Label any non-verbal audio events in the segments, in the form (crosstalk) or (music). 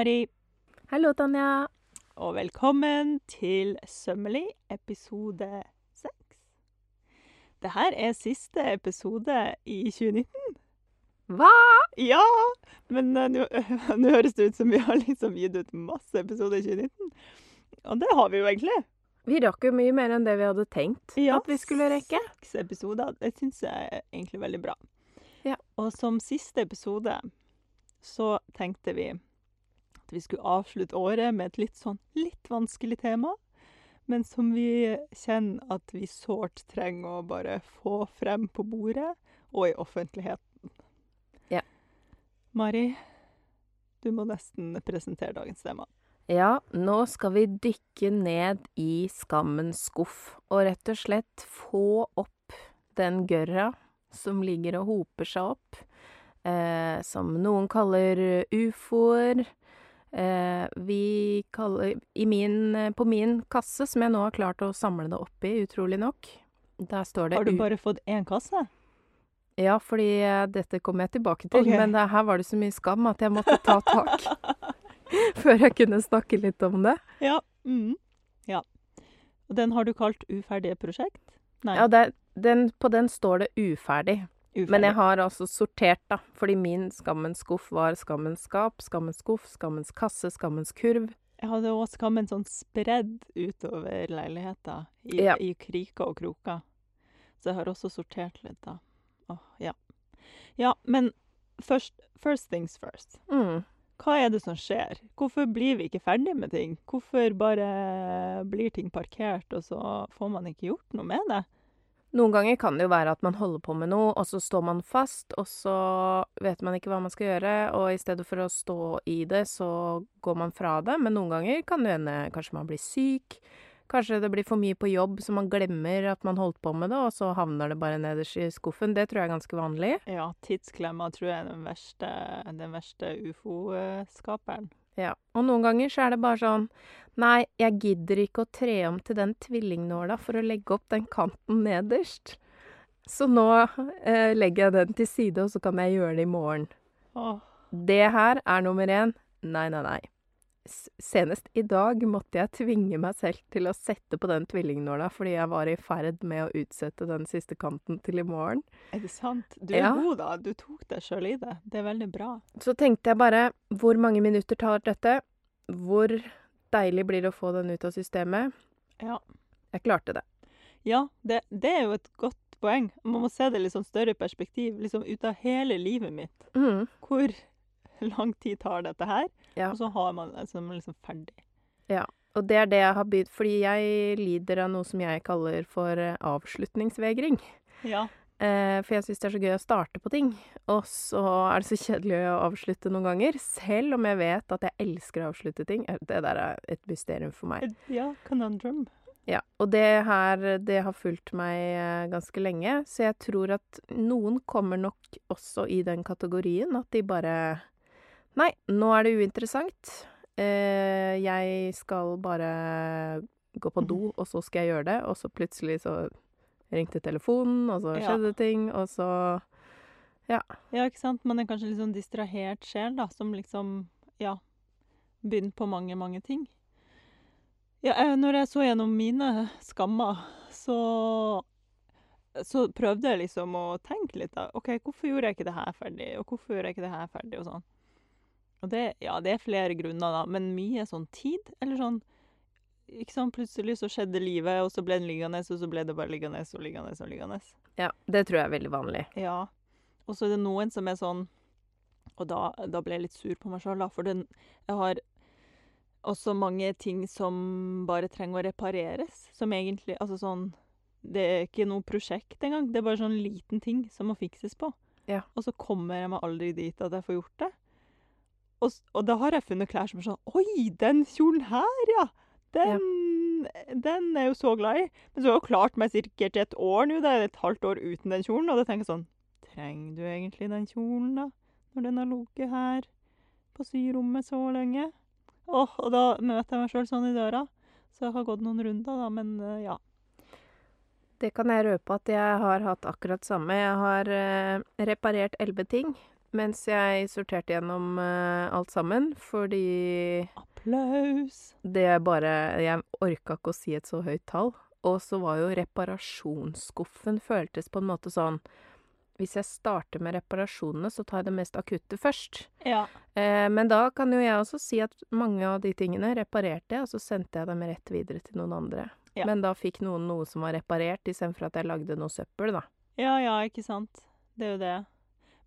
Mari, Hallo, Tanja. og velkommen til Sømmelig episode 6. Det her er siste episode i 2019. Hva? Ja! Men uh, (laughs) nå høres det ut som vi har liksom gitt ut masse episoder i 2019. Og det har vi jo egentlig. Vi rakk jo mye mer enn det vi hadde tenkt Ja, at vi skulle rekke. Seks episoder. Det syns jeg er egentlig veldig bra. Ja. Og som siste episode så tenkte vi at vi skulle avslutte året med et litt sånn litt vanskelig tema, men som vi kjenner at vi sårt trenger å bare få frem på bordet og i offentligheten. Ja. Mari, du må nesten presentere dagens tema. Ja, nå skal vi dykke ned i skammens skuff og rett og slett få opp den gørra som ligger og hoper seg opp, eh, som noen kaller ufoer. Eh, vi kaller i min, På min kasse, som jeg nå har klart å samle det opp i, utrolig nok, der står det Har du bare fått én kasse? Ja, fordi eh, dette kommer jeg tilbake til, Okay. men det, her var det så mye skam at jeg måtte ta tak (laughs) (laughs) før jeg kunne snakke litt om det. Ja. Mm. ja. Den har du kalt uferdige prosjekt? Nei. Ja, det, den, på den står det uferdig. Uferdig. Men jeg har altså sortert, da. Fordi min skammens skuff var skammens skap, skammens skuff, skammens kasse, skammens kurv. Jeg hadde òg skammen sånn spredd utover leiligheta, i, Ja. i kriker og kroker. Så jeg har også sortert litt, da. Åh, ja. Ja, men først First things first. Mm. Hva er det som skjer? Hvorfor blir vi ikke ferdig med ting? Hvorfor bare blir ting parkert, og så får man ikke gjort noe med det? Noen ganger kan det jo være at man holder på med noe, og så står man fast, og så vet man ikke hva man skal gjøre, og i stedet for å stå i det, så går man fra det. Men noen ganger kan det hende kanskje man blir syk. Kanskje det blir for mye på jobb, så man glemmer at man holdt på med det, og så havner det bare nederst i skuffen. Det tror jeg er ganske vanlig. Ja, tidsklemma tror jeg er den verste, den verste ufo-skaperen. Ja. Og noen ganger så er det bare sånn Nei, jeg gidder ikke å tre om til den tvillingnåla for å legge opp den kanten nederst. Så nå eh, legger jeg den til side, og så kan jeg gjøre det i morgen. Åh, Det her er nummer én. Nei, nei, nei. Senest i dag måtte jeg tvinge meg selv til å sette på den tvillingnåla fordi jeg var i ferd med å utsette den siste kanten til i morgen. er det sant? Du Ja. er god, da. Du tok deg sjøl i det. Det er veldig bra. Så tenkte jeg bare hvor mange minutter tar dette? Hvor deilig blir det å få den ut av systemet? Ja. Jeg klarte det. Ja, det, det er jo et godt poeng. Man må se det i litt sånn større perspektiv. Liksom ut av hele livet mitt. Mm. Hvor (laughs) lang tid tar dette her? Ja. Og så har man det som liksom ferdig. Og det er det jeg har begynt Fordi jeg lider av noe som jeg kaller for eh, avslutningsvegring. Ja. Eh, for jeg syns det er så gøy å starte på ting. Og så er det så kjedelig å avslutte noen ganger. Selv om jeg vet at jeg elsker å avslutte ting. Eh, Det der er et mysterium for meg. Ja, conundrum. Ja, og det her, det har fulgt meg eh, ganske lenge, så jeg tror at noen kommer nok også i den kategorien at de bare Nei, nå er det uinteressant. Eh, jeg skal bare gå på do, (laughs) og så skal jeg gjøre det, og så plutselig så ringte telefonen, og så Ja. skjedde ting, og så Ja, ja, ikke sant? Man er kanskje litt sånn distrahert sjel, da, som liksom Ja, begynner på mange, mange ting. Ja, jeg, når jeg så gjennom mine skammer, så så prøvde jeg liksom å tenke litt, da. OK, hvorfor gjorde jeg ikke det her ferdig, og hvorfor gjorde jeg ikke det her ferdig, og sånn. Og det Ja, det er flere grunner, da, men mye sånn tid, eller sånn Ikke sant, plutselig så skjedde livet, og så ble den liggende, og så ble det bare liggende og liggende og liggende. Ja, det tror jeg er veldig vanlig. Ja. Og så er det noen som er sånn Og da, da ble jeg litt sur på meg sjøl, da. For den, jeg har også mange ting som bare trenger å repareres. Som egentlig Altså sånn Det er ikke noe prosjekt engang. Det er bare sånn liten ting som må fikses på. Ja. Og så kommer jeg meg aldri dit at jeg får gjort det. Og, og da har jeg funnet klær som er sånn Oi, den kjolen her, ja! Den, den er jeg jo så glad i. Men så har jeg jo klart meg sikkert et år nå. Det er et halvt år uten den kjolen. Og da tenker jeg sånn Trenger du egentlig den kjolen, da? Når den har ligget her på syrommet så lenge? Åh, og da møter jeg meg sjøl sånn i døra. Så jeg har gått noen runder, da, men eh, ja. Det kan jeg røpe at jeg har hatt akkurat samme. Jeg har eh, reparert elleve ting. Mens jeg sorterte gjennom uh, alt sammen, fordi Applaus. det bare Jeg orka ikke å si et så høyt tall. Og så var jo reparasjonsskuffen føltes på en måte sånn Hvis jeg starter med reparasjonene, så tar jeg det mest akutte først. Ja. Eh, men da kan jo jeg også si at mange av de tingene reparerte jeg, og så sendte jeg dem rett videre til noen andre. Ja. Men da fikk noen noe som var reparert, istedenfor at jeg lagde noe søppel, da. Ja, ja, ikke sant. Det er jo det.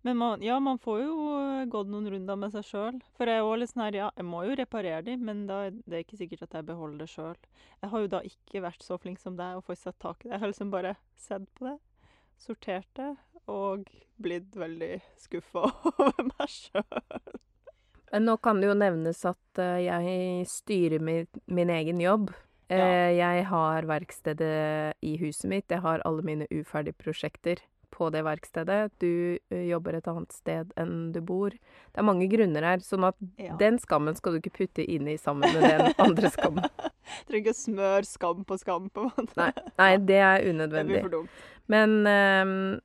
Men man, ja, man får jo eh, gått noen runder med seg sjøl. For jeg er òg litt sånn her, ja, jeg må jo reparere de, men da, det er ikke sikkert at jeg beholder det sjøl. Jeg har jo da ikke vært så flink som deg og fått satt tak i det. Jeg har liksom bare sett på det, sortert det, og blitt veldig skuffa (laughs) over meg sjøl. Men nå kan det jo nevnes at eh, jeg styrer min, min egen jobb. Ja. Eh, jeg har verkstedet i huset mitt. Jeg har alle mine uferdige prosjekter på det verkstedet. Du eh, jobber et annet sted enn du bor. Det er mange grunner her, sånn at Ja. den skammen skal du ikke putte inn i sammen med den andre skammen. (laughs) Trenger ikke smøre skam på skam, på en måte. Nei, nei det er unødvendig. (laughs) Det blir for dumt. Men um,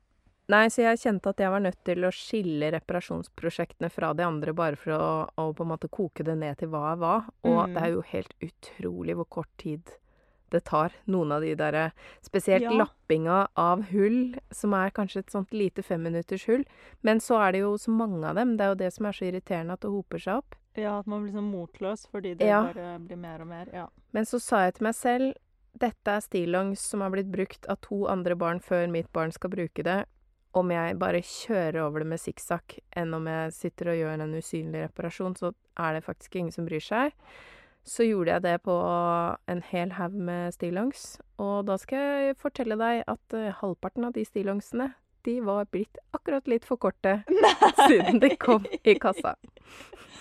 Nei, så jeg kjente at jeg var nødt til å skille reparasjonsprosjektene fra de andre, bare for å, å på en måte koke det ned til hva er hva. Og Mm. det er jo helt utrolig hvor kort tid det tar. Noen av de derre Spesielt Ja. lappinga av hull, som er kanskje et sånt lite femminutters hull. Men så er det jo så mange av dem. Det er jo det som er så irriterende, at det hoper seg opp. Ja, at man blir sånn motløs fordi det Ja. bare blir mer og mer. Ja. Men så sa jeg til meg selv dette er stillongs som har blitt brukt av to andre barn før mitt barn skal bruke det. Om jeg bare kjører over det med sikksakk enn om jeg sitter og gjør en usynlig reparasjon, så er det faktisk ingen som bryr seg. Så gjorde jeg det på en hel haug med stillongs, og da skal jeg fortelle deg at eh, halvparten av de stillongsene, de var blitt akkurat litt for korte (laughs) siden de kom i kassa.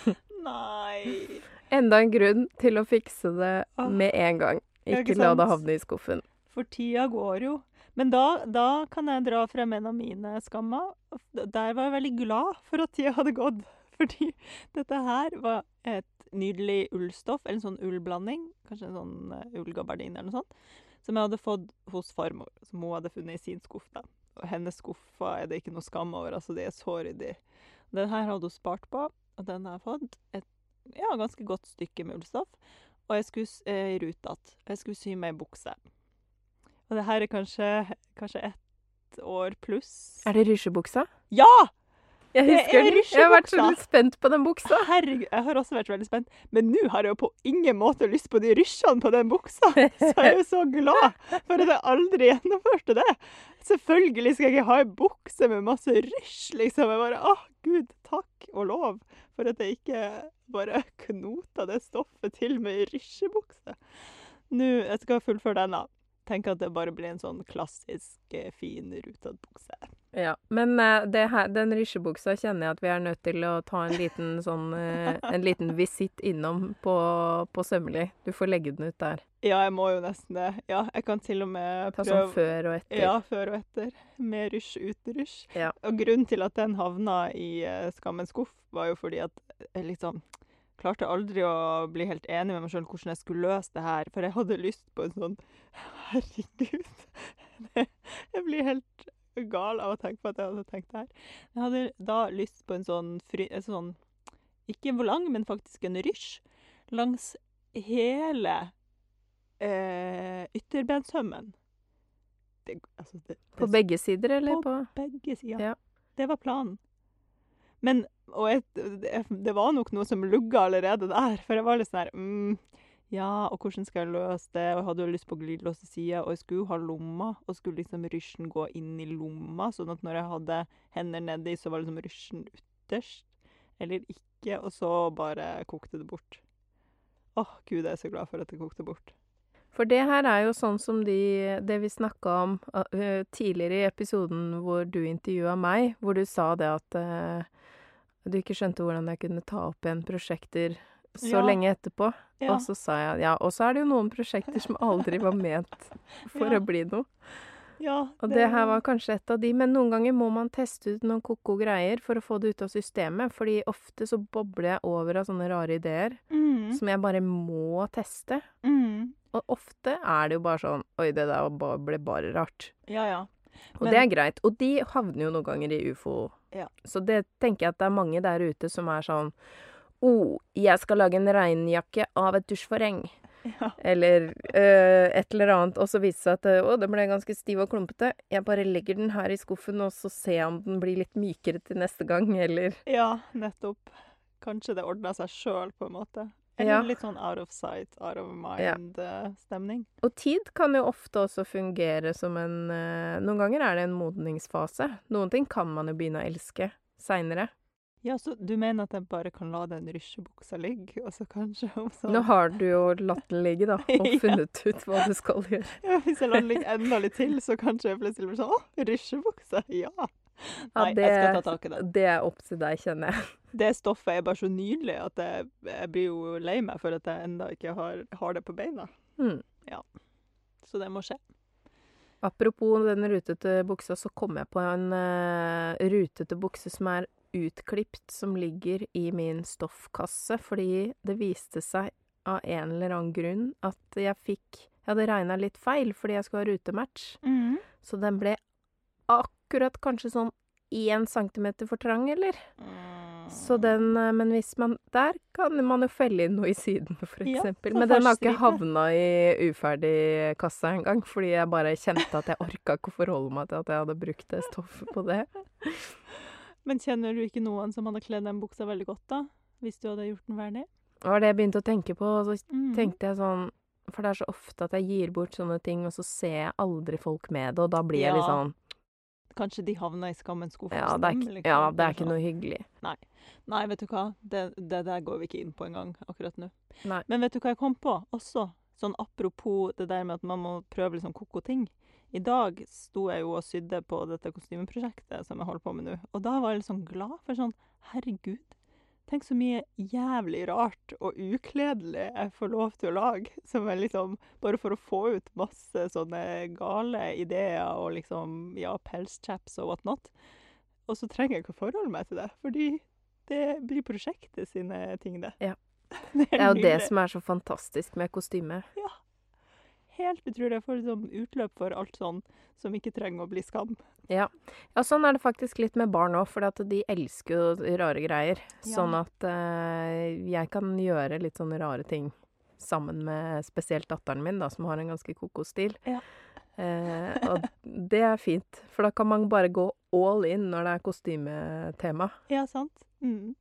(laughs) Nei. Enda en grunn til å fikse det med en gang. Ikke ikke la det havne i skuffen. For tida går jo. Men da, da kan jeg dra frem en av mine skammer. Der var jeg veldig glad for at tida hadde gått. (laughs) Fordi dette her var et nydelig ullstoff, eller en sånn ullblanding. Kanskje en sånn uh, ullgabardin eller noe sånt. Som jeg hadde fått hos farmor, som hun hadde funnet i sin skuff. da. Og hennes skuffer er det ikke noe skam over, altså det er så ryddig. Den her hadde hun spart på, og den har jeg fått et ja, ganske godt stykke med ullstoff. Og jeg skulle eh, i igjen. Jeg skulle sy meg bukse. Og det her er kanskje, kanskje ett år pluss. Er det rysjebuksa? Ja! Jeg husker er den. Jeg har vært så litt spent på den buksa. Herregud, jeg har også vært veldig spent. Men nå har jeg jo på ingen måte lyst på de rysjene på den buksa. Så jeg er jo så glad for at jeg aldri gjennomførte det. Selvfølgelig skal jeg ikke ha ei bukse med masse rysj, liksom. Jeg bare åh, gud, takk og lov for at jeg ikke bare knota det stoffet til med rysjebukse. Nå, jeg skal fullføre denne. Tenk at det bare blir en sånn klassisk, eh, fin, rutete bukse. Ja, Men eh, det her, den rysjebuksa kjenner jeg at vi er nødt til å ta en liten (laughs) sånn eh, En liten visitt innom på, på Sømli. Du får legge den ut der. Ja, jeg må jo nesten det. Ja, jeg kan til og med prøve Ta sånn før og etter. Ja, før og etter. Med rysj, uten rysj. Ja. Og grunnen til at den havna i uh, skammens skuff, var jo fordi at jeg liksom klarte aldri å bli helt enig med meg sjøl hvordan jeg skulle løse det her. For jeg hadde lyst på en sånn (laughs) Herregud. (laughs) jeg blir helt gal av å tenke på at jeg hadde tenkt det her. Jeg hadde da lyst på en sånn, fri, en sånn Ikke volang, men faktisk en rysj langs hele eh, ytterbenshømmen. Det, altså, det, På begge sider, eller på begge sider. Ja. Det var planen. Men Og jeg, det, det var nok noe som lugga allerede der, for jeg var litt sånn her mm, Ja, og hvordan skal jeg løse det? Og jeg hadde jo lyst på glidelås til sida, og jeg skulle jo ha lomma, og skulle liksom rysjen gå inn i lomma, sånn at når jeg hadde hender nedi, så var liksom rysjen ytterst, eller ikke, og så bare kokte det bort. Åh, gud, jeg er så glad for at det kokte bort. For det her er jo sånn som de, det vi snakka om uh, tidligere i episoden hvor du intervjua meg, hvor du sa det at uh, du ikke skjønte hvordan jeg kunne ta opp igjen prosjekter så Ja. lenge etterpå. Ja. Og så sa jeg ja, og så er det jo noen prosjekter som aldri var ment (laughs) for å bli noe. ja, Og det her var kanskje et av de, men noen ganger må man teste ut noen ko-ko greier for å få det ut av systemet, fordi ofte så bobler jeg over av sånne rare ideer mm, som jeg bare må teste. mm. Og ofte er det jo bare sånn Oi, det der ble bare rart. Ja, ja. Og det er greit. Og de havner jo noen ganger i ufo. Ja. Så det tenker jeg at det er mange der ute som er sånn oh, jeg skal lage en regnjakke av et dusjforheng. Ja. Eller uh, et eller annet. Og så viser det seg at å, den ble ganske stiv og klumpete. Jeg bare legger den her i skuffen, og så ser jeg om den blir litt mykere til neste gang, eller ja, nettopp. Kanskje det ordna seg sjøl, på en måte. Eller Ja. litt sånn out of sight, out of mind-stemning. Og tid kan jo ofte også fungere som en eh, Noen ganger er det en modningsfase. Noen ting kan man jo begynne å elske seinere. Ja, så du mener at jeg bare kan la den rysjebuksa ligge, og så kanskje om sånn Nå har du jo latt den ligge, da, (laughs) og Ja. funnet ut hva du skal gjøre. (laughs) ja, Hvis jeg lar den ligge enda litt til, så kanskje jeg plutselig blir sånn Å, rysjebuksa! Ja! Nei, jeg skal ta tak i det. Det er opp til deg, kjenner jeg. (laughs) Det stoffet er bare så nydelig at jeg, jeg blir jo lei meg for at jeg enda ikke har, har det på beina. Mm. Så det må skje. Apropos den rutete buksa, så kom jeg på en uh, rutete bukse som er utklipt, som ligger i min stoffkasse, fordi det viste seg av en eller annen grunn at jeg fikk Jeg hadde regna litt feil fordi jeg skulle ha rutematch, så den ble akkurat kanskje sånn én centimeter for trang, eller? Så den eh, Men hvis man Der kan man jo felle inn noe i siden, for Ja, eksempel. sånn men den har ikke havna i uferdigkassa engang, fordi jeg bare kjente at jeg orka ikke å forholde meg til at jeg hadde brukt det stoffet på det. (laughs) Men kjenner du ikke noen som hadde kledd den buksa veldig godt, da? Hvis du hadde gjort den verdig? Det var det jeg begynte å tenke på, og så Mm. tenkte jeg sånn For det er så ofte at jeg gir bort sånne ting, og så ser jeg aldri folk med det, og da blir jeg litt Ja, sånn Kanskje de havna i skammens skuff Ja, det er, ikke, liksom. ja, det er ikke sånn, noe hyggelig. Nei, vet du hva? Det, det der går vi ikke inn på engang akkurat nå. Nei. Men vet du hva jeg kom på også? Sånn apropos det der med at man må prøve liksom ko-ko ting. I dag sto jeg jo og sydde på dette kostymeprosjektet som jeg holder på med nå. Og da var jeg litt sånn glad for sånn Herregud, tenk så mye jævlig rart og ukledelig jeg får lov til å lage. Som er liksom Bare for å få ut masse sånne gale ideer og liksom Ja, pelschaps og whatnot. Og så trenger jeg ikke å forholde meg til det, fordi det blir prosjektet sine ting, det. Ja. (laughs) det Det er jo det som er så fantastisk med kostyme. Helt utrolig. Jeg får liksom utløp for alt sånn som ikke trenger å bli skam. Ja. ja, sånn er det faktisk litt med barn òg, for de elsker jo rare greier. Ja. Sånn at eh, jeg kan gjøre litt sånne rare ting sammen med spesielt datteren min, da, som har en ganske koko-stil. Ja. Eh, og det er fint, for da kan man bare gå all in når det er kostymetema. Ja, sant? Mm.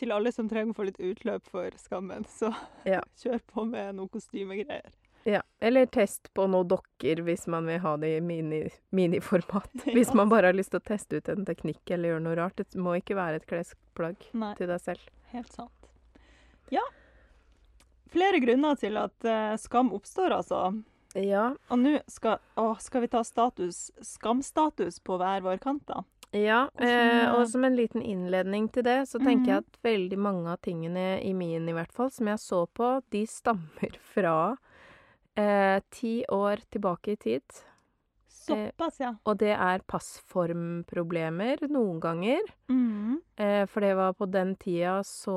Til alle som trenger å få litt utløp for skammen, så Ja. (laughs) kjør på med noen kostymegreier. Ja. Eller test på noen dokker hvis man vil ha det i mini, miniformat. (laughs) Hvis man bare har lyst til å teste ut en teknikk eller gjøre noe rart. Det må ikke være et klesplagg Nei, til deg selv. helt sant. Ja. Flere grunner til at uh, skam oppstår, altså. Ja, Og nå skal, å, skal vi ta status, skamstatus på hver vår kant, da. Ja, eh, og som en liten innledning til det, så tenker jeg Mhm. at veldig mange av tingene i min i hvert fall, som jeg så på, de stammer fra eh, ti år tilbake i tid. Såpass, ja. Og det er passformproblemer noen ganger. Mm. Eh, for det var på den tida så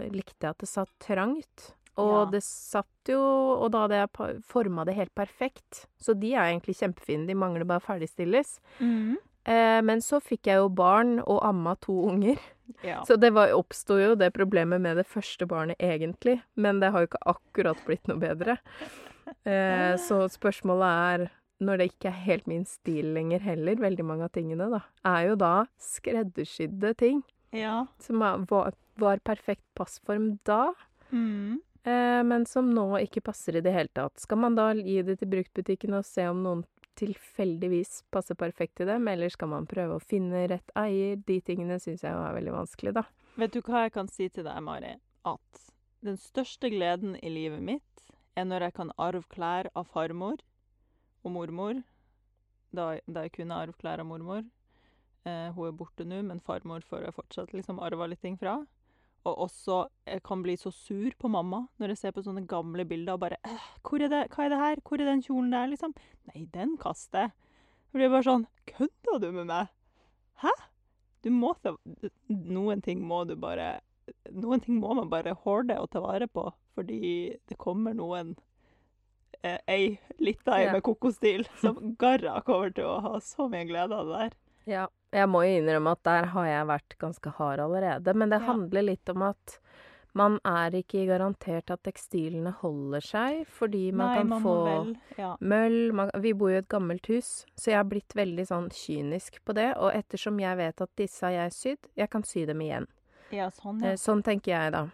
likte jeg at det satt trangt. Og Ja. det satt jo Og da hadde jeg forma det helt perfekt. Så de er egentlig kjempefine. De mangler bare ferdigstilles. Mm. Eh, men så fikk jeg jo barn og amma to unger. (laughs) Ja. Så det var- oppsto jo det problemet med det første barnet, egentlig. Men det har jo ikke akkurat blitt noe bedre. Eh, så spørsmålet er, når det ikke er helt min stil lenger heller, veldig mange av tingene, da, er jo da skreddersydde ting. ja. Som var, var perfekt passform da, Mm. eh, men som nå ikke passer i det hele tatt. Skal man da gi det til bruktbutikken og se om noen tilfeldigvis passer perfekt til dem, eller skal man prøve å finne rett eier? De tingene syns jeg er veldig vanskelig, da. Vet du hva jeg kan si til deg, Mari? At den største gleden i livet mitt er når jeg kan arve klær av farmor og mormor. Da, da jeg kunne arve klær av mormor. Eh, hun er borte nå, men farmor får jeg fortsatt liksom arva litt ting fra. Og også jeg kan bli så sur på mamma når jeg ser på sånne gamle bilder og bare «Øh, hvor er det, Hva er det her? Hvor er den kjolen der, liksom? Nei, den kaster jeg. Det blir bare sånn Kødder du med meg? Hæ? Du må ta Noen ting må du bare Noen ting må man bare horde og ta vare på, fordi det kommer noen eh, ei lita ei med kokostil (laughs) som garra kommer til å ha så mye glede av det der. Ja. Jeg må jo innrømme at der har jeg vært ganske hard allerede. Men det Ja. handler litt om at man er ikke garantert at tekstilene holder seg, fordi man Nei, kan man få vel Ja. møll man, Vi bor jo i et gammelt hus, så jeg har blitt veldig sånn kynisk på det. Og ettersom jeg vet at disse har jeg sydd, jeg kan sy dem igjen. ja, sånn, Eh, ja. Sånn tenker jeg, da.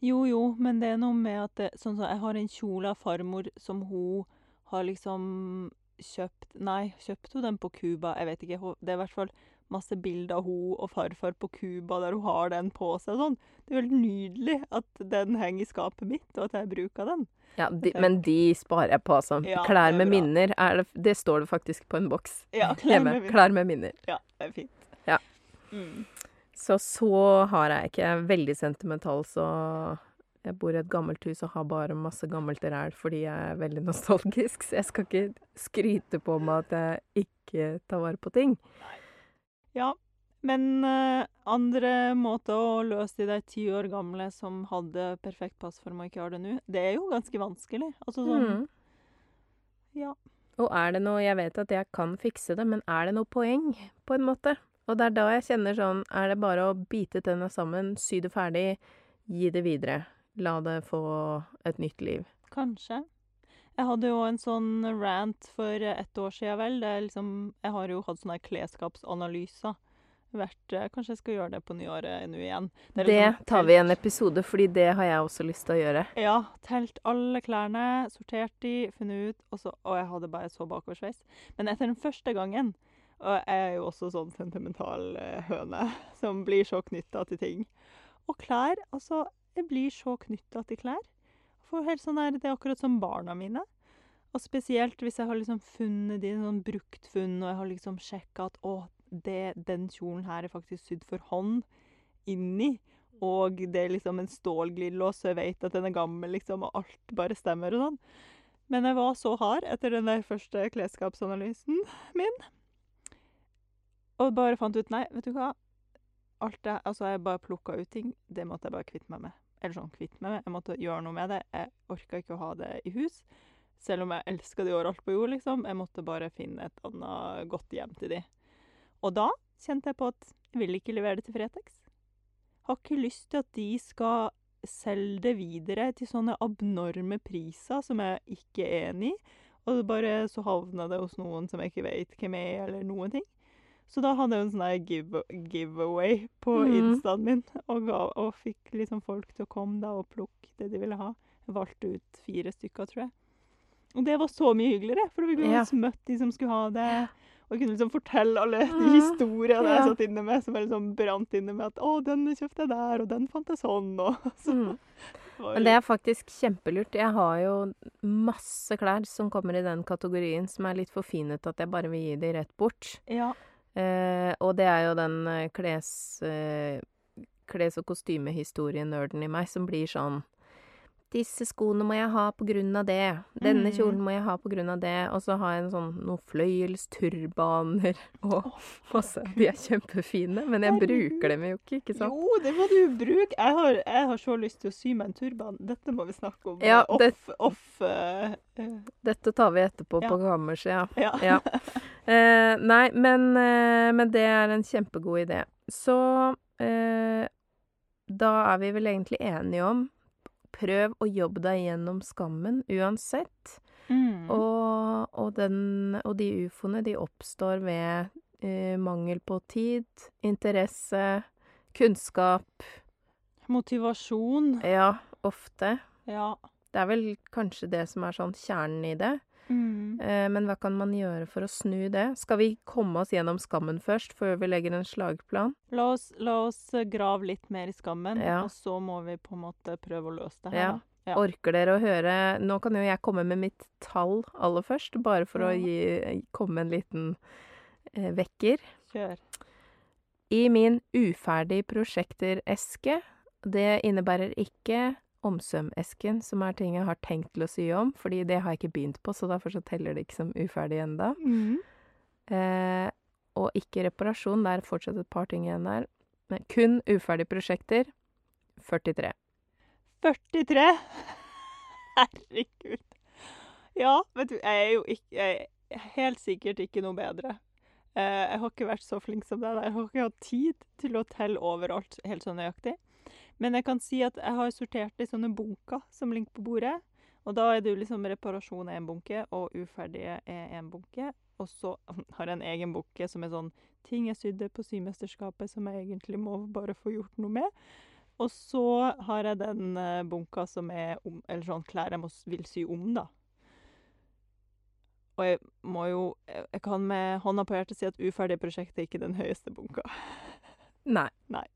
Jo, jo, men det er noe med at det, Sånn så jeg har en kjole av farmor som hun har liksom kjøpt Nei, kjøpte hun den på Cuba? Jeg vet ikke. hun- Det er i hvert fall masse bilder av hun og farfar på Cuba der hun har den på seg og sånn. Det er veldig nydelig at den henger i skapet mitt, og at jeg bruker den. Ja, de, men de sparer jeg på, altså. Ja, Klær med minner, er det, det står det faktisk på en boks Ja, (laughs) klær hjemme. med minner. Klær med minner. Ja, det er fint. Ja. Mm. Så så har jeg ikke. Veldig sentimental, så jeg bor i et gammelt hus og har bare masse gammelt ræl fordi jeg er veldig nostalgisk. Så jeg skal ikke skryte på meg at jeg ikke tar vare på ting. Ja, men eh, andre måter å løse de der ti år gamle som hadde perfekt passform og ikke har det nå, det er jo ganske vanskelig. Altså sånn Mm. Ja. Og er det noe Jeg vet at jeg kan fikse det, men er det noe poeng, på en måte? Og det er da jeg kjenner sånn Er det bare å bite tenna sammen, sy det ferdig, gi det videre? La det få et nytt liv. Kanskje. Jeg hadde jo en sånn rant for ett år siden, vel. Det er liksom, jeg har jo hatt sånne klesskapsanalyser. Vært, eh, kanskje jeg skal gjøre det på nyåret nå igjen. Det, det liksom tar vi i en episode, fordi det har jeg også lyst til å gjøre. Ja. Telt alle klærne, sortert de, funnet ut og, så, og jeg hadde bare så bakoversveis. Men etter den første gangen Og jeg er jo også sånn sentimental eh, høne som blir så knytta til ting. Og klær Altså, jeg blir så knytta til klær. For helt sånn her, Det er akkurat som barna mine. Og spesielt hvis jeg har liksom funnet de sånn bruktfunn, og jeg har liksom sjekka at å, det, den kjolen her er faktisk sydd for hånd inni. Og det er liksom en stålglidelås, så jeg vet at den er gammel, liksom, og alt bare stemmer og sånn. Men jeg var så hard etter den der første klesskapsanalysen min. Og bare fant ut Nei, vet du hva. Alt det, altså Jeg bare plukka ut ting. Det måtte jeg bare kvitte meg med. Eller sånn kvitte meg med. Jeg måtte gjøre noe med det. Jeg orka ikke å ha det i hus. Selv om jeg elska de overalt på jord, liksom. Jeg måtte bare finne et annet godt hjem til de. Og da kjente jeg på at jeg vil ikke levere det til Fretex. Har ikke lyst til at de skal selge det videre til sånne abnorme priser som jeg ikke er enig i. Og bare så havna det hos noen som jeg ikke vet hvem er, eller noen ting. Så da hadde jeg en sånn give, giveaway på mm. instaen min, og, ga, og fikk liksom folk til å komme da og plukke det de ville ha. Jeg valgte ut fire stykker, tror jeg. Og det var så mye hyggeligere, for vi kunne Ja. liksom møtt de som skulle ha det. Og jeg kunne liksom fortelle alle de Mhm. historiene Ja. jeg satt inne med, som jeg liksom brant inne med at 'Å, den kjøpte jeg der, og den fant jeg sånn', og (laughs) så Mm. (laughs) Men det er faktisk kjempelurt. Jeg har jo masse klær som kommer i den kategorien som er litt for fine til at jeg bare vil gi de rett bort. Ja. Eh, og det er jo den eh, kles, eh, kles- og kostymehistorien-nerden i meg som blir sånn Disse skoene må jeg ha på grunn av det. Denne Mhm. kjolen må jeg ha på grunn av det. Og så har jeg en sånn noen fløyelsturbaner (laughs) og masse. De er kjempefine, men jeg bruker dem jo ikke, ikke sant? Jo, det må du bruke. Jeg har, jeg har så lyst til å sy meg en turban. Dette må vi snakke om Ja, det, off. off uh, uh. Dette tar vi etterpå Ja. på kammerset, ja. ja. Ja. Uh, (laughs) nei, men, eh, men det er en kjempegod idé. Så eh, da er vi vel egentlig enige om Prøv å jobbe deg gjennom skammen uansett. Mm. Og, og, den, og de ufoene, de oppstår ved eh, mangel på tid, interesse, kunnskap. Motivasjon. Ja, ofte. Ja. Det er vel kanskje det som er sånn kjernen i det. Mm. Eh, men hva kan man gjøre for å snu det? Skal vi komme oss gjennom skammen først, før vi legger en slagplan? La oss, la oss eh, grave litt mer i skammen, Ja. og så må vi på en måte prøve å løse det her. Ja. da. Ja. Orker dere å høre Nå kan jo jeg komme med mitt tall aller først, bare for å gi, komme en liten eh, vekker. Kjør. I min uferdig prosjekter-eske, det innebærer ikke omsøm-esken, som er ting jeg har tenkt til å sy om, fordi det har jeg ikke begynt på, så derfor så teller det ikke som uferdig enda. Mm. Eh, og ikke reparasjon, det er fortsatt et par ting igjen der. Men kun uferdige prosjekter 43. 43! (laughs) Herregud. Ja, vet du, jeg er jo ikke Jeg er helt sikkert ikke noe bedre. Eh, jeg har ikke vært så flink som deg der. Jeg har ikke hatt tid til å telle overalt helt sånn nøyaktig. Men jeg kan si at jeg har sortert det i sånne bunker som ligger på bordet. Og da er det jo liksom reparasjon er en bunke, og uferdige er en bunke. Og så (laughs) har jeg en egen bunke som er sånn ting jeg sydde på symesterskapet som jeg egentlig må bare få gjort noe med. Og så har jeg den eh, bunka som er om, eller sånn klær jeg må, vil sy om, da. Og jeg må jo Jeg jeg kan med hånda på hjertet si at uferdige prosjekt er ikke den høyeste bunka. Nei. Nei.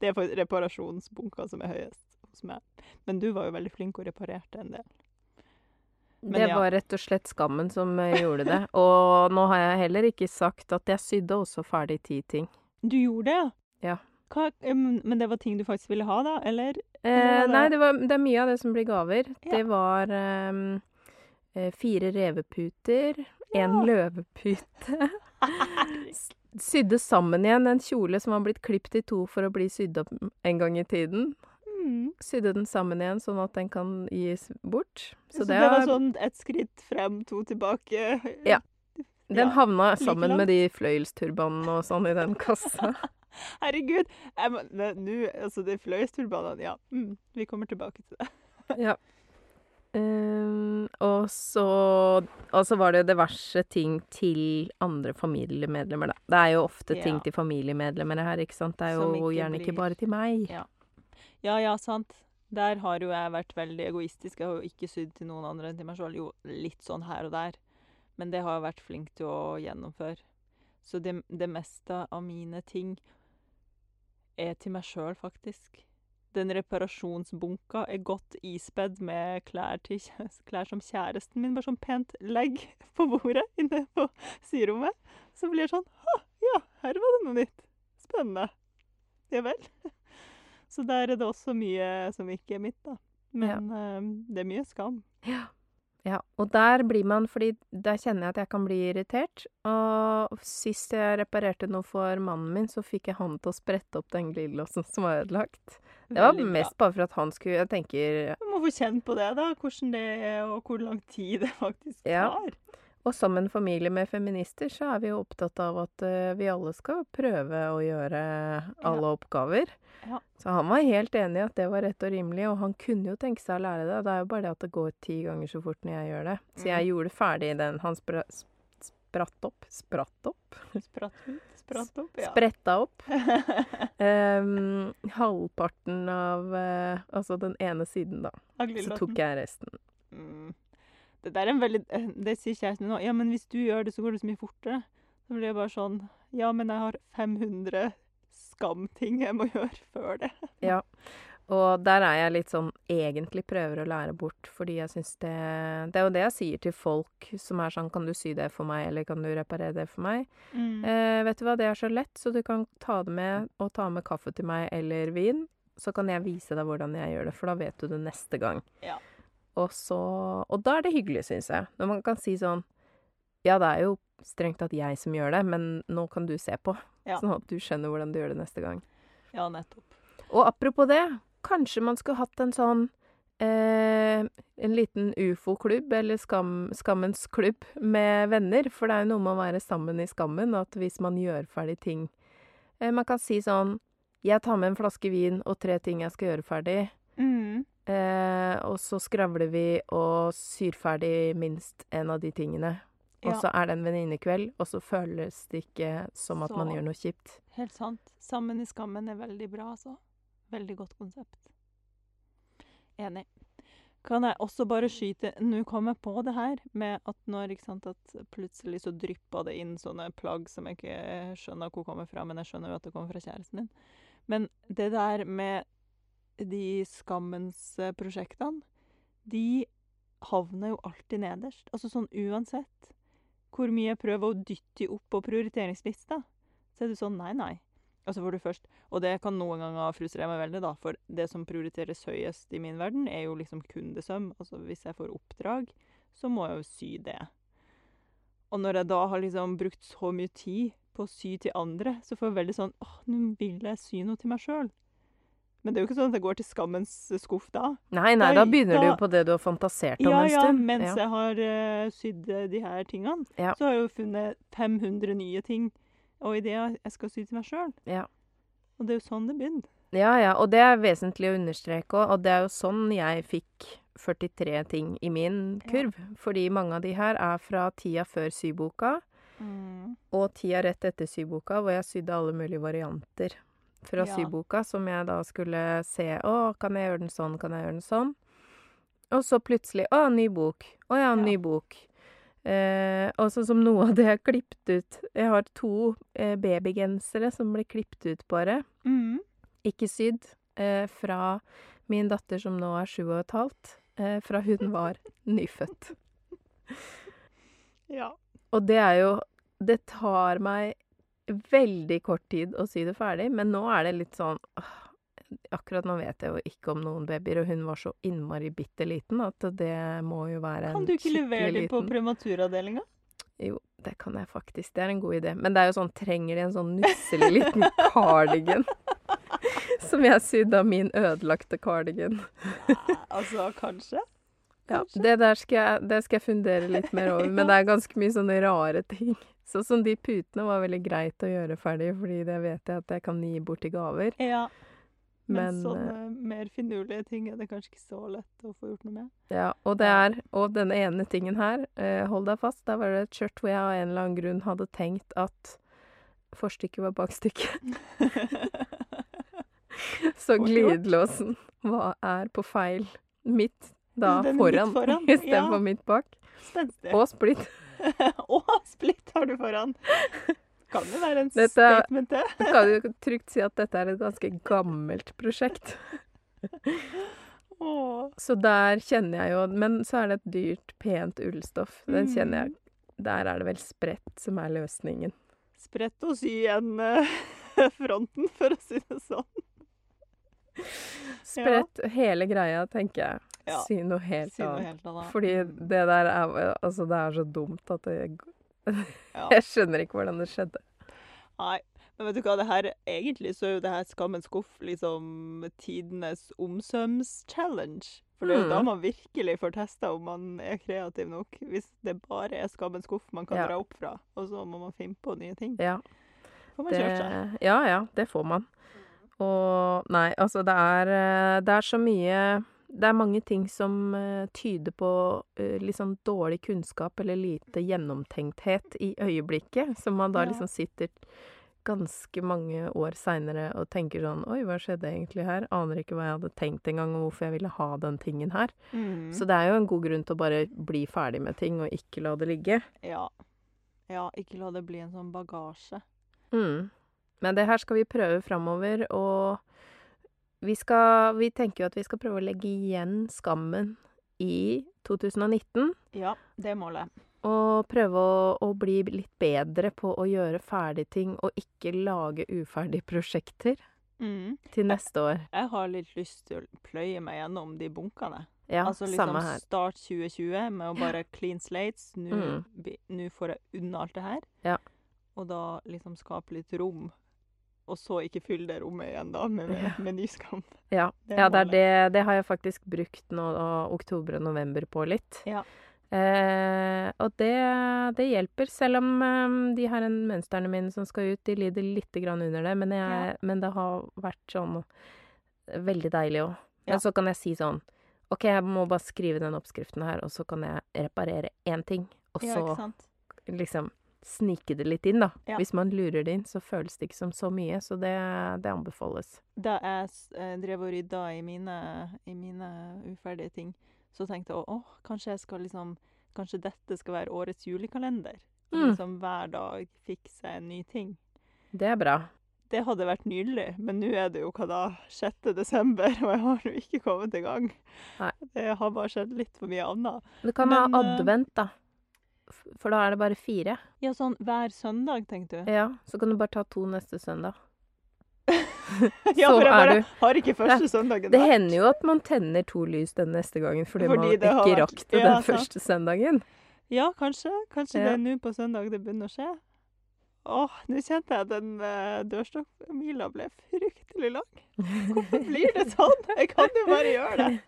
Det er faktisk reparasjonsbunker som er høyest hos meg. Men du var jo veldig flink og reparerte en del. Men det ja. var rett og slett skammen som eh, gjorde det. (laughs) Og nå har jeg heller ikke sagt at jeg sydde også ferdig ti ting. Du gjorde det, ja? Hva, men det var ting du faktisk ville ha, da? Eller? Eh, nei, det, var, det er mye av det som blir gaver. Ja. Det var eh, fire reveputer, en Ja. løvepute. (laughs) (laughs) Sydde sammen igjen en kjole som var blitt klippet i to for å bli sydd opp en gang i tiden. Mm. Sydde den sammen igjen sånn at den kan gis bort. Så, Så, det, det, var sånn ett skritt frem, to tilbake? Ja. Den ja, havna sammen like med de fløyelsturbanene og sånn i den kassa. (laughs) Herregud! Nå, altså, de fløyelsturbanene, ja. Mm, vi kommer tilbake til det. Ja. (laughs) Ehm, og så Og så var det diverse ting til andre familiemedlemmer, da. Det er jo ofte ting Ja. til familiemedlemmer her, ikke sant. Det er Som jo ikke gjerne ikke bare til meg. Ja. Ja, ja, sant. Der har jo jeg vært veldig egoistisk. Jeg har jo ikke sydd til noen andre enn til meg sjøl. Jo, litt sånn her og der. Men det har jeg vært flink til å gjennomføre. Så det, det meste av mine ting er til meg sjøl, faktisk. Den reparasjonsbunka er godt ispedd med klær, til, klær som kjæresten min bare sånn pent legger (laughs) på bordet inne på syrommet. Så blir det sånn Å, ja, her var det noe nytt. Spennende. Ja vel. (laughs) Så der er det også mye som ikke er mitt, da. Men eh, det er mye skam. Ja. ja. Og der blir man Fordi der kjenner jeg at jeg kan bli irritert. Og sist jeg reparerte noe for mannen min, så fikk jeg han til å sprette opp den glidelåsen som var ødelagt. Det var mest bare for at han skulle Jeg tenker Du må få kjenne på det, da. Hvordan det er, og hvor lang tid det faktisk Ja. tar. Og som en familie med feminister, så er vi jo opptatt av at uh, vi alle skal prøve å gjøre alle oppgaver. Ja. Så han var helt enig i at det var rett og rimelig, og han kunne jo tenke seg å lære det. Det er jo bare det at det går ti ganger så fort når jeg gjør det. Så jeg gjorde ferdig den. Han spra spratt opp Spratt opp? Spratt ut, spratt opp, ja. Spretta opp. Um, (laughs) halvparten av uh, Altså den ene siden, da. Så tok jeg resten. Mm. Det der er en veldig eh, Det sier kjæresten min nå. Ja, men hvis du gjør det, så går det så mye fortere. Så blir jeg bare sånn Ja, men jeg har 500 skamting jeg må (laughs) gjøre før det. Ja. Og der er jeg litt sånn egentlig prøver å lære bort, fordi jeg syns det Det er jo det jeg sier til folk som er sånn Kan du sy det for meg, eller kan du reparere det for meg? Mm. Eh, vet du hva, det er så lett, så du kan ta det med og ta med kaffe til meg eller vin. Så kan jeg vise deg hvordan jeg gjør det, for da vet du det neste gang. Ja. Og så Og da er det hyggelig, syns jeg. Når man kan si sånn Ja, det er jo strengt tatt jeg som gjør det, men nå kan du se på. Ja. Sånn at du skjønner hvordan du gjør det neste gang. ja, nettopp. Og apropos det, kanskje man skulle hatt en sånn eh, En liten ufo-klubb, eller skam, skammens klubb, med venner. For det er jo noe med å være sammen i skammen, at hvis man gjør ferdig ting eh, Man kan si sånn Jeg tar med en flaske vin og tre ting jeg skal gjøre ferdig. Mm. Eh, og så skravler vi og syr ferdig minst en av de tingene. Og så er det en venninnekveld, og så føles det ikke som at man gjør noe kjipt. Helt sant. Sammen i skammen er veldig bra, altså. Veldig godt konsept. Enig. Kan jeg også bare skyte Nå kom jeg på det her med at når ikke sant, at plutselig så dryppa det inn sånne plagg som jeg ikke skjønner hvor kommer fra, men jeg skjønner jo at det kommer fra kjæresten min. Men det der med de skammens prosjektene, de havner jo alltid nederst. Altså sånn uansett hvor mye jeg prøver å dytte opp på prioriteringslista, så er det sånn nei, nei. Altså for det først, Og det kan noen ganger frustrere meg veldig, da, for det som prioriteres høyest i min verden, er jo liksom kundesøm. Altså hvis jeg får oppdrag, så må jeg jo sy det. Og når jeg da har liksom brukt så mye tid på å sy til andre, så får jeg veldig sånn åh, nå vil jeg sy noe til meg sjøl. Men det er jo ikke sånn at jeg går til skammens skuff da. Nei, nei, Da- begynner du da- jo på det du har fantasert om Ja, en ja, mens Ja. jeg har uh, sydd eh, de her tingene, Ja. så har jeg jo funnet 500 nye ting og ideer jeg skal sy til meg sjøl. Ja. Og det er jo sånn det begynner. Ja, ja, og det er vesentlig å understreke òg, og det er jo sånn jeg fikk 43 ting i min Ja. kurv. Fordi mange av de her er fra tida før syboka, og tida rett etter syboka, hvor jeg sydde alle mulige varianter fra Ja. syboka, som jeg da skulle se Å, kan jeg gjøre den sånn, kan jeg gjøre den sånn? Og så plutselig Å, ny bok. Å ja, Ja. ny bok. Eh, og sånn som noe av det har klippet ut Jeg har to eh, babygensere som ble klippet ut, bare Mm. ikke sydd, eh, fra min datter som nå er sju og et halvt, eh, fra hun var (laughs) nyfødt. Ja. Og det er jo Det tar meg veldig kort tid å sy det ferdig, men nå er det litt sånn åh, Akkurat nå vet jeg jo ikke om noen babyer, og hun var så innmari bitte liten at det må jo være en Kan du ikke levere dem på liten prematuravdelinga? Jo, det kan jeg faktisk. Det er en god idé. Men det er jo sånn, trenger de en sånn nusselig liten cardigan? (laughs) Som jeg sydde av min ødelagte cardigan. altså, kanskje? Ja, det der skal jeg, det skal jeg fundere litt mer over, (laughs) men det er ganske mye sånne rare ting. Sånn som de putene var veldig greit å gjøre ferdig, fordi det vet jeg at jeg kan gi bort i gaver. Ja. Men Men, eh, sånne mer finurlige ting er det kanskje ikke så lett å få gjort noe med. ja, og det er Og denne ene tingen her, eh, hold deg fast, der var det et skjørt hvor jeg av en eller annen grunn hadde tenkt at forstykket var bakstykket. (laughs) Så glidelåsen hva er på feil midt da foran, foran, (laughs) istedenfor ja. midt bak. Spenstig. Og splitt. (laughs) Og splitt har du foran. Kan jo være en Dette- statement, det. Du kan jo trygt si at dette er et ganske gammelt prosjekt. Åh. Så der kjenner jeg jo Men så er det et dyrt, pent ullstoff. Den kjenner jeg Mm. Der er det vel sprett som er løsningen. Sprett og sy igjen eh, (laughs) fronten, for å si det sånn. Sprett hele greia, tenker jeg. Ja. Si noe helt Si noe annet. helt annet. Fordi Mm. det der er Altså, det er så dumt at det Ja. Jeg skjønner ikke hvordan det skjedde. Nei. Men vet du hva, det her, egentlig så er jo det her Skammens skuff liksom tidenes omsøms-challenge. For det er jo da Mm. man virkelig får testa om man er kreativ nok. Hvis det bare er Skammens skuff man kan Ja. dra opp fra, og så må man finne på nye ting. Ja. Får man Det, kjørt seg. ja, ja, det får man. Og nei, altså det er eh, Det er så mye Det er mange ting som eh, tyder på eh, litt sånn dårlig kunnskap eller lite gjennomtenkthet i øyeblikket, som man da liksom sitter ganske mange år seinere og tenker sånn Oi, hva skjedde egentlig her? Aner ikke hva jeg hadde tenkt engang, og hvorfor jeg ville ha den tingen her. Mm. Så det er jo en god grunn til å bare bli ferdig med ting og ikke la det ligge. Ja. ja, ikke la det bli en sånn bagasje. Mm. Men det her skal vi prøve framover, og vi skal Vi tenker jo at vi skal prøve å legge igjen skammen i 2019. Ja, det er målet. Og prøve å, å bli litt bedre på å gjøre ferdige ting, og ikke lage uferdige prosjekter Mm. til neste år. Jeg har litt lyst til å pløye meg gjennom de bunkene. Ja, altså liksom samme her. start 2020 med å bare clean slates. Nå Mm. får jeg unna alt det her. Ja. Og da liksom skape litt rom. Og så ikke fylle det rommet igjen da med, med, Ja. med ny skam. (laughs) Ja, Det ja det, det, det har jeg faktisk brukt nå oktober og november på litt. Ja. Eh, og det, det hjelper, selv om eh, de her mønstrene mine som skal ut, de lider litt under det. Men, jeg, men det har vært sånn veldig deilig òg. Ja. Men så kan jeg si sånn OK, jeg må bare skrive den oppskriften her, og så kan jeg reparere én ting. Og Ja, så liksom snike det litt inn, da. Ja. Hvis man lurer det inn, så føles det ikke som så mye. Så det, det anbefales. Da jeg eh, drev og rydda i mine, i mine uferdige ting, så tenkte jeg åh, kanskje jeg skal liksom Kanskje dette skal være årets julekalender? Mm. Liksom hver dag fikse en ny ting. Det er bra. Det hadde vært nydelig, men nå er det jo hva da, 6. desember, (laughs) og jeg har jo ikke kommet i gang. Nei. Det har bare skjedd litt for mye annet. Du kan Men, ha eh, advent, da. For da er det bare fire. Ja, sånn hver søndag, tenkte du? Ja, så kan du bare ta to neste søndag. (laughs) ja, for jeg bare du- har ikke første søndagen Det vært. hender jo at man tenner to lys den neste gangen fordi, Fordi man det ikke rakk det ja, den sant. første søndagen. Ja, kanskje. Kanskje det er nå på søndag det begynner å skje. Åh, nå kjente jeg at den uh, dørstokkmila ble fryktelig lang. Hvorfor blir det sånn? Jeg kan jo bare gjøre det. (laughs)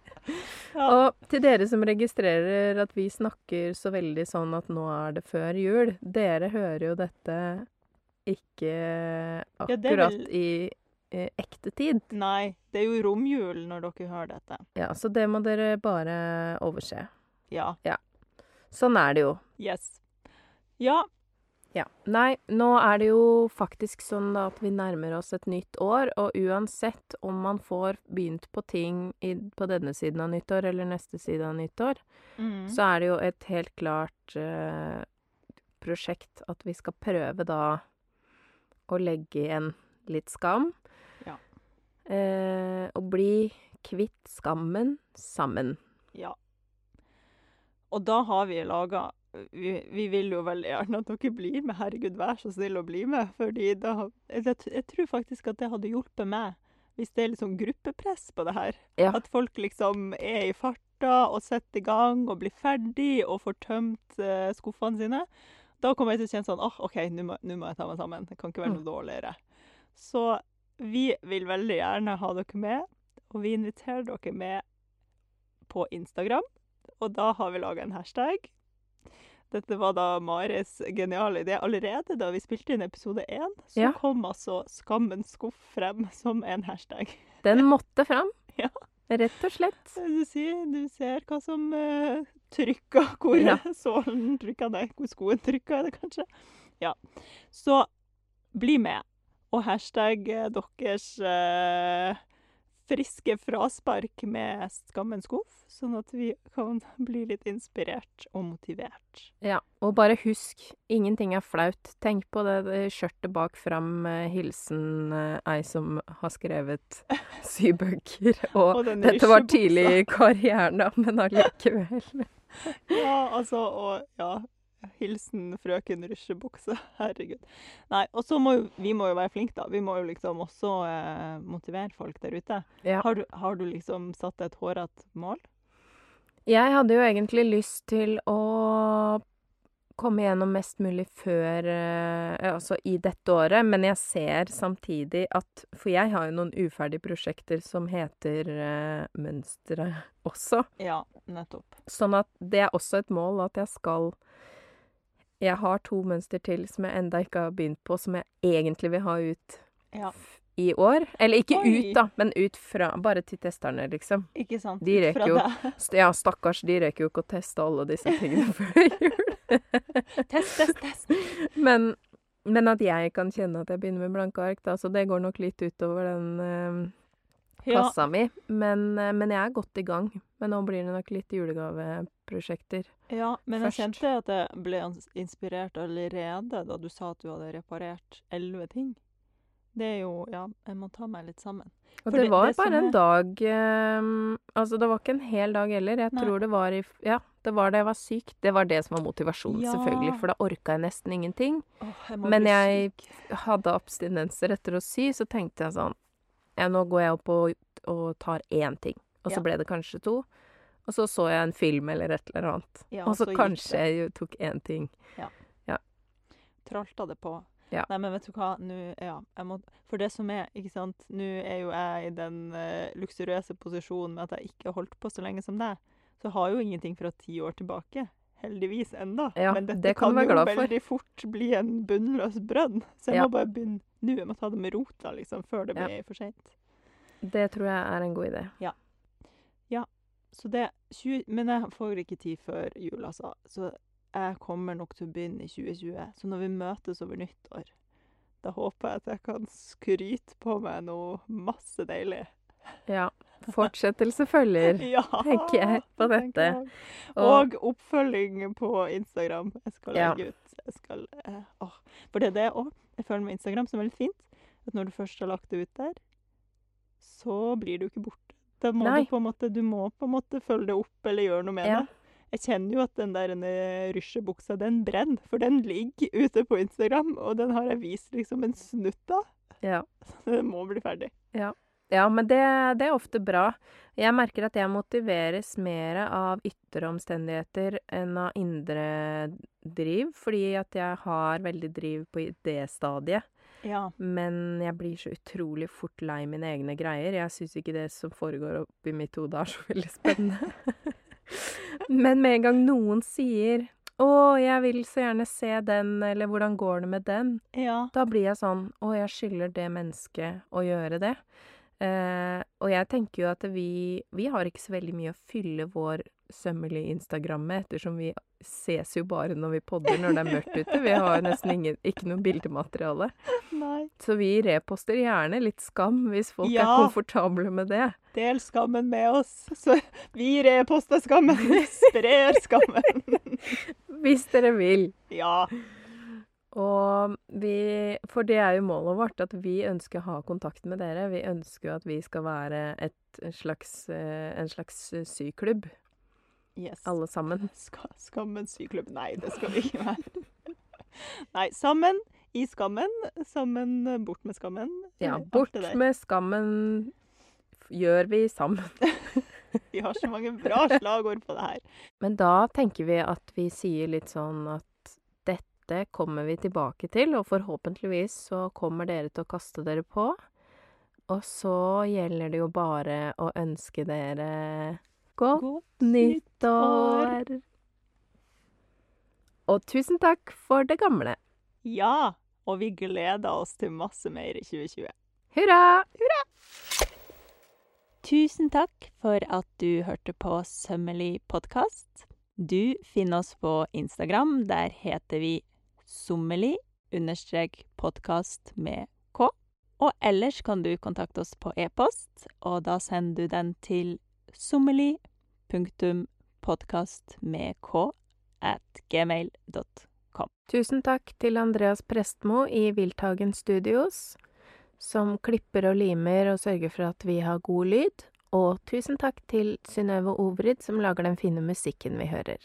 Ja. Og til dere som registrerer at vi snakker så veldig sånn at nå er det før jul, dere hører jo dette ikke Ja, akkurat vel- i ekte tid. Nei, det er jo romjul når dere hører dette. Ja, så det må dere bare overse. Ja. Ja. Sånn er det jo. Yes. Ja. Ja. Nei, nå er det jo faktisk sånn da at vi nærmer oss et nytt år, og uansett om man får begynt på ting i, på denne siden av nyttår eller neste side av nyttår, Mm. så er det jo et helt klart eh, prosjekt at vi skal prøve da å legge igjen litt skam. Ja. Eh, og bli kvitt skammen sammen. Ja. Og da har vi laga vi, vi vil jo veldig gjerne at dere blir med. Herregud, vær så snill å bli med. Fordi da jeg, jeg tror faktisk at det hadde hjulpet meg, hvis det er litt sånn gruppepress på det her. Ja. At folk liksom er i farta og setter i gang og blir ferdig og får tømt uh, skuffene sine. Da kommer jeg til å kjenne sånn åh, OK, nå må, må jeg ta meg sammen. Det kan ikke være noe dårligere. Så vi vil veldig gjerne ha dere med, og vi inviterer dere med på Instagram. Og da har vi laga en hashtag. Dette var da Maris geniale idé. Allerede da vi spilte inn episode én, så Ja. kom altså 'Skammens skuff' frem som en hashtag. (laughs) Den måtte fram. Ja. Rett og slett. Du, sier, du ser hva som uh, trykker, hvor Ja. (laughs) sålen trykker, deg, hvor skoen trykker, er det kanskje. Ja. Så bli med, og hashtag eh, deres eh, friske fraspark med Skammens skuff, sånn at vi kan (laughs) bli litt inspirert og motivert. Ja, og bare husk, ingenting er flaut. Tenk på det, det skjørtet bak fram, eh, hilsen eh, ei som har skrevet (laughs) syv bøker. Og, Og dette var tidlig i karrieren, da, men allikevel. (laughs) Ja, altså, og ja. Hilsen frøken rusjebukse. Herregud. Nei, og så må jo vi må jo være flinke, da. Vi må jo liksom også eh, motivere folk der ute. Ja. Har, du, har du liksom satt et hårete mål? Jeg hadde jo egentlig lyst til å komme gjennom mest mulig før eh, Altså i dette året, men jeg ser samtidig at For jeg har jo noen uferdige prosjekter som heter eh, Mønstre også. Ja, nettopp. Sånn at det er også et mål at jeg skal Jeg har to mønster til som jeg enda ikke har begynt på, som jeg egentlig vil ha ut Ja, i år. Eller ikke Oi. ut, da, men ut fra Bare til testerne, liksom. ikke sant? De reker jo- St- Ja, stakkars, de reker jo ikke å teste alle disse (laughs) tingene før jul. Test, test, test. (laughs) Men, men at jeg kan kjenne at jeg begynner med blanke ark, da, så det går nok litt utover den eh, Ja, kassa mi. Men, eh, men jeg er godt i gang. Men nå blir det nok litt julegaveprosjekter. ja, men jeg kjente at jeg ble inspirert allerede da du sa at du hadde reparert elleve ting. Det er jo Ja, jeg må ta meg litt sammen. Og For det var det bare en er- dag eh, Altså, det var ikke en hel dag heller. Jeg Nei. tror det var i Ja, det var da jeg var syk. Det var det som var motivasjonen, Ja. selvfølgelig. For da orka jeg nesten ingenting. Åh, jeg Men jeg hadde abstinenser etter å sy, så tenkte jeg sånn Ja, nå går jeg opp og, og tar én ting. Og så Ja. ble det kanskje to. Og så så jeg en film eller et eller annet. Ja, og så så kanskje jeg tok én ting. tralta det på. Ja. Nei, men vet du hva, nå Ja, jeg må For det som er, ikke sant Nå er jo jeg i den uh, luksuriøse posisjonen med at jeg ikke har holdt på så lenge som deg. Så jeg har jo ingenting fra ti år tilbake. Heldigvis enda. Ja, men dette det kan kan jo veldig fort bli en bunnløs brønn. Så jeg Ja. må bare begynne nå. Jeg må ta det med rota, liksom, før det Ja. blir for seint. Det tror jeg er en god idé. Så det 20, Men jeg får ikke tid før jul, altså. Så jeg kommer nok til å begynne i 2020. Så når vi møtes over nyttår, da håper jeg at jeg kan skryte på meg noe masse deilig. Ja. Fortsettelse følger. (laughs) Ja, tenker jeg på dette. Og. Og oppfølging på Instagram. Jeg skal Ja. legge ut. Jeg skal, eh, åh. For det er det òg. Jeg føler med Instagram som er veldig fint. At når du først har lagt det ut der, så blir du ikke borte. Da må Nei. du på en måte Du må på en måte følge det opp eller gjøre noe med Ja. det. Jeg kjenner jo at den der rysjebuksa, den brenner. For den ligger ute på Instagram, og den har jeg vist liksom en snutt av. Ja. Så (laughs) den må bli ferdig. Ja, men det, det er ofte bra. Jeg merker at jeg motiveres mer av ytre omstendigheter enn av indre driv, fordi at jeg har veldig driv på idéstadiet. Ja. Men jeg blir så utrolig fort lei mine egne greier. Jeg syns ikke det som foregår oppi mitt hode er så veldig spennende. (laughs) Men med en gang noen sier 'Å, jeg vil så gjerne se den', eller 'Hvordan går det med den?' Ja. Da blir jeg sånn 'Å, jeg skylder det mennesket å gjøre det'. Eh, og jeg tenker jo at vi Vi har ikke så veldig mye å fylle vår sømmelige Instagram med, ettersom vi ses jo bare når vi podder når det er mørkt ute. Vi har nesten ingen, ikke noe bildemateriale. Nei. Så vi reposter gjerne litt skam, hvis folk Ja. er komfortable med det. Del skammen med oss, så vi reposter skammen. (laughs) Sprer skammen. Hvis dere vil. Ja. Og vi For det er jo målet vårt, at vi ønsker å ha kontakt med dere. Vi ønsker jo at vi skal være et slags, eh, en slags syklubb, Yes. alle sammen. (laughs) Ska, skammen syklubb. Nei, det skal vi ikke være. (laughs) Nei, sammen i skammen. Sammen bort med skammen. Ja, bort med skammen gjør vi sammen. (laughs) Vi har så mange bra slagord på det her. Men da tenker vi at vi sier litt sånn at dette kommer vi tilbake til, og forhåpentligvis så kommer dere til å kaste dere på. Og så gjelder det jo bare å ønske dere godt Godt nyttår! Og tusen takk for det gamle. Ja, og vi gleder oss til masse mer i 2020. Hurra! Tusen takk for at du hørte på Sømmelig podkast. Du finner oss på Instagram. Der heter vi sommelig understrek podkast med k. Og ellers kan du kontakte oss på e-post, og da sender du den til sommerli.podkast med k at gmail.com. Tusen takk til Andreas Prestmo i Wildtagen Studios, som klipper og limer og sørger for at vi har god lyd. Og tusen takk til Synnøve Obrid, som lager den fine musikken vi hører.